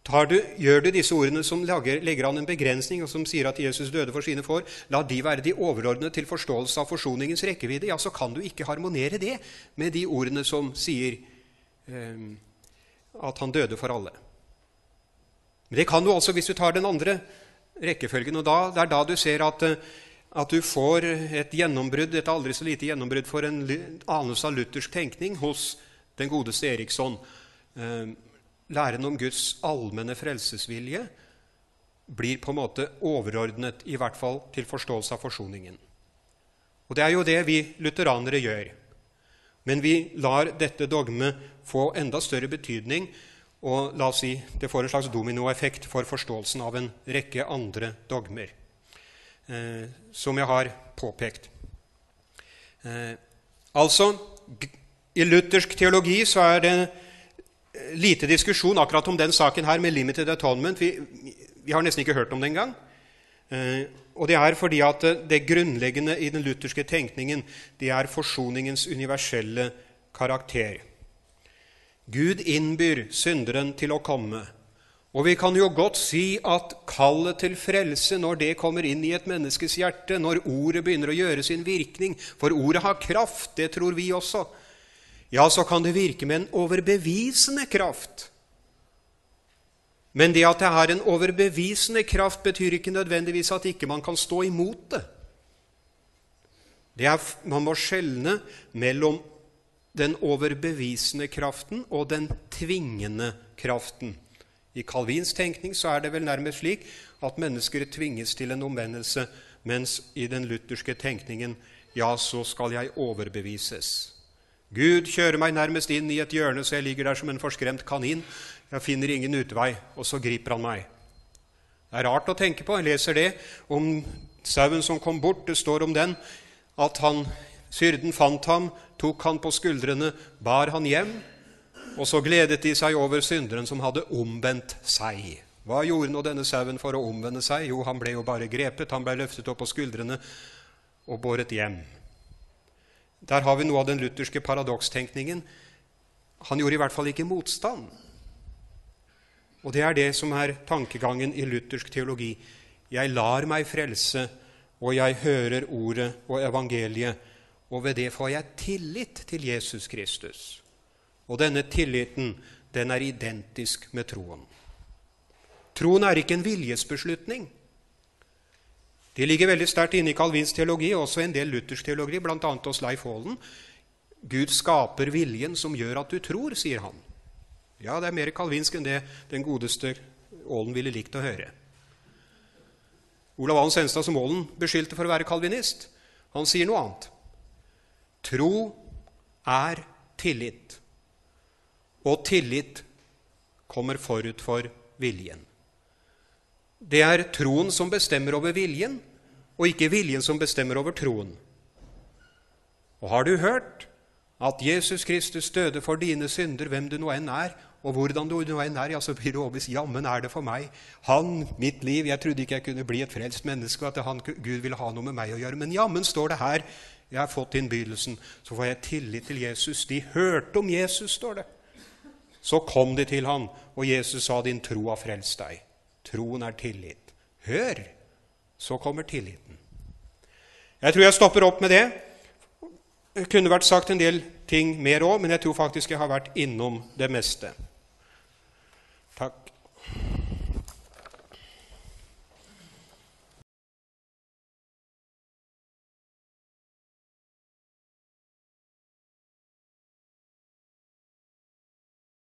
Du, gjør du disse ordene som lager, legger an en begrensning, og som sier at Jesus døde for sine får, la de være de overordnede til forståelse av forsoningens rekkevidde, ja, så kan du ikke harmonere det med de ordene som sier eh, at han døde for alle. Men det kan du også hvis du tar den andre rekkefølgen. og da, Det er da du ser at, eh, at du får et gjennombrudd, et aldri så lite gjennombrudd for en anelse av luthersk tenkning hos den godeste Eriksson. Eh, læren om Guds allmenne frelsesvilje blir på en måte overordnet, i hvert fall til forståelse av forsoningen. Og Det er jo det vi lutheranere gjør. Men vi lar dette dogmet få enda større betydning og la oss si det får en slags dominoeffekt for forståelsen av en rekke andre dogmer, eh, som jeg har påpekt. Eh, altså, i luthersk teologi så er det eh, lite diskusjon akkurat om den saken her med limited atonement. Vi, vi har nesten ikke hørt om det engang. Eh, og det er fordi at det grunnleggende i den lutherske tenkningen det er forsoningens universelle karakter. Gud innbyr synderen til å komme. Og vi kan jo godt si at kallet til frelse, når det kommer inn i et menneskes hjerte, når ordet begynner å gjøre sin virkning, for ordet har kraft, det tror vi også, ja, så kan det virke med en overbevisende kraft. Men det at det er en overbevisende kraft, betyr ikke nødvendigvis at ikke man kan stå imot det. det er, man må skjelne mellom den overbevisende kraften og den tvingende kraften. I Calvins tenkning så er det vel nærmest slik at mennesker tvinges til en omvendelse, mens i den lutherske tenkningen ja, så skal jeg overbevises. Gud kjører meg nærmest inn i et hjørne, så jeg ligger der som en forskremt kanin. Jeg finner ingen utvei, og så griper han meg. Det er rart å tenke på. Jeg leser det om sauen som kom bort. Det står om den at han Syrden fant ham, tok han på skuldrene, bar han hjem, og så gledet de seg over synderen som hadde omvendt seg. Hva gjorde nå denne sauen for å omvende seg? Jo, han ble jo bare grepet, han ble løftet opp på skuldrene og båret hjem. Der har vi noe av den lutherske paradokstenkningen. Han gjorde i hvert fall ikke motstand. Og det er det som er tankegangen i luthersk teologi. Jeg lar meg frelse, og jeg hører ordet og evangeliet, og ved det får jeg tillit til Jesus Kristus. Og denne tilliten, den er identisk med troen. Troen er ikke en viljesbeslutning. Det ligger veldig sterkt inne i Calvins teologi, og også en del luthersk teologi, bl.a. hos Leif Haalen. Gud skaper viljen som gjør at du tror, sier han. Ja, det er mer kalvinsk enn det den godeste Aalen ville likt å høre. Olav Alen Senstad, som Aalen beskyldte for å være kalvinist, han sier noe annet. Tro er tillit, og tillit kommer forut for viljen. Det er troen som bestemmer over viljen, og ikke viljen som bestemmer over troen. Og har du hørt at Jesus Kristus døde for dine synder, hvem du nå enn er, og hvordan du nå enn er, ja, så blir du overbevist. Jammen er det for meg. Han, mitt liv. Jeg trodde ikke jeg kunne bli et frelst menneske, og at han, Gud ville ha noe med meg å gjøre. Men jammen står det her. Jeg har fått innbydelsen. Så får jeg tillit til Jesus. De hørte om Jesus, står det. Så kom de til han, og Jesus sa, 'Din tro har frelst deg'. Troen er tillit. Hør, så kommer tilliten. Jeg tror jeg stopper opp med det. Det kunne vært sagt en del ting mer òg, men jeg tror faktisk jeg har vært innom det meste.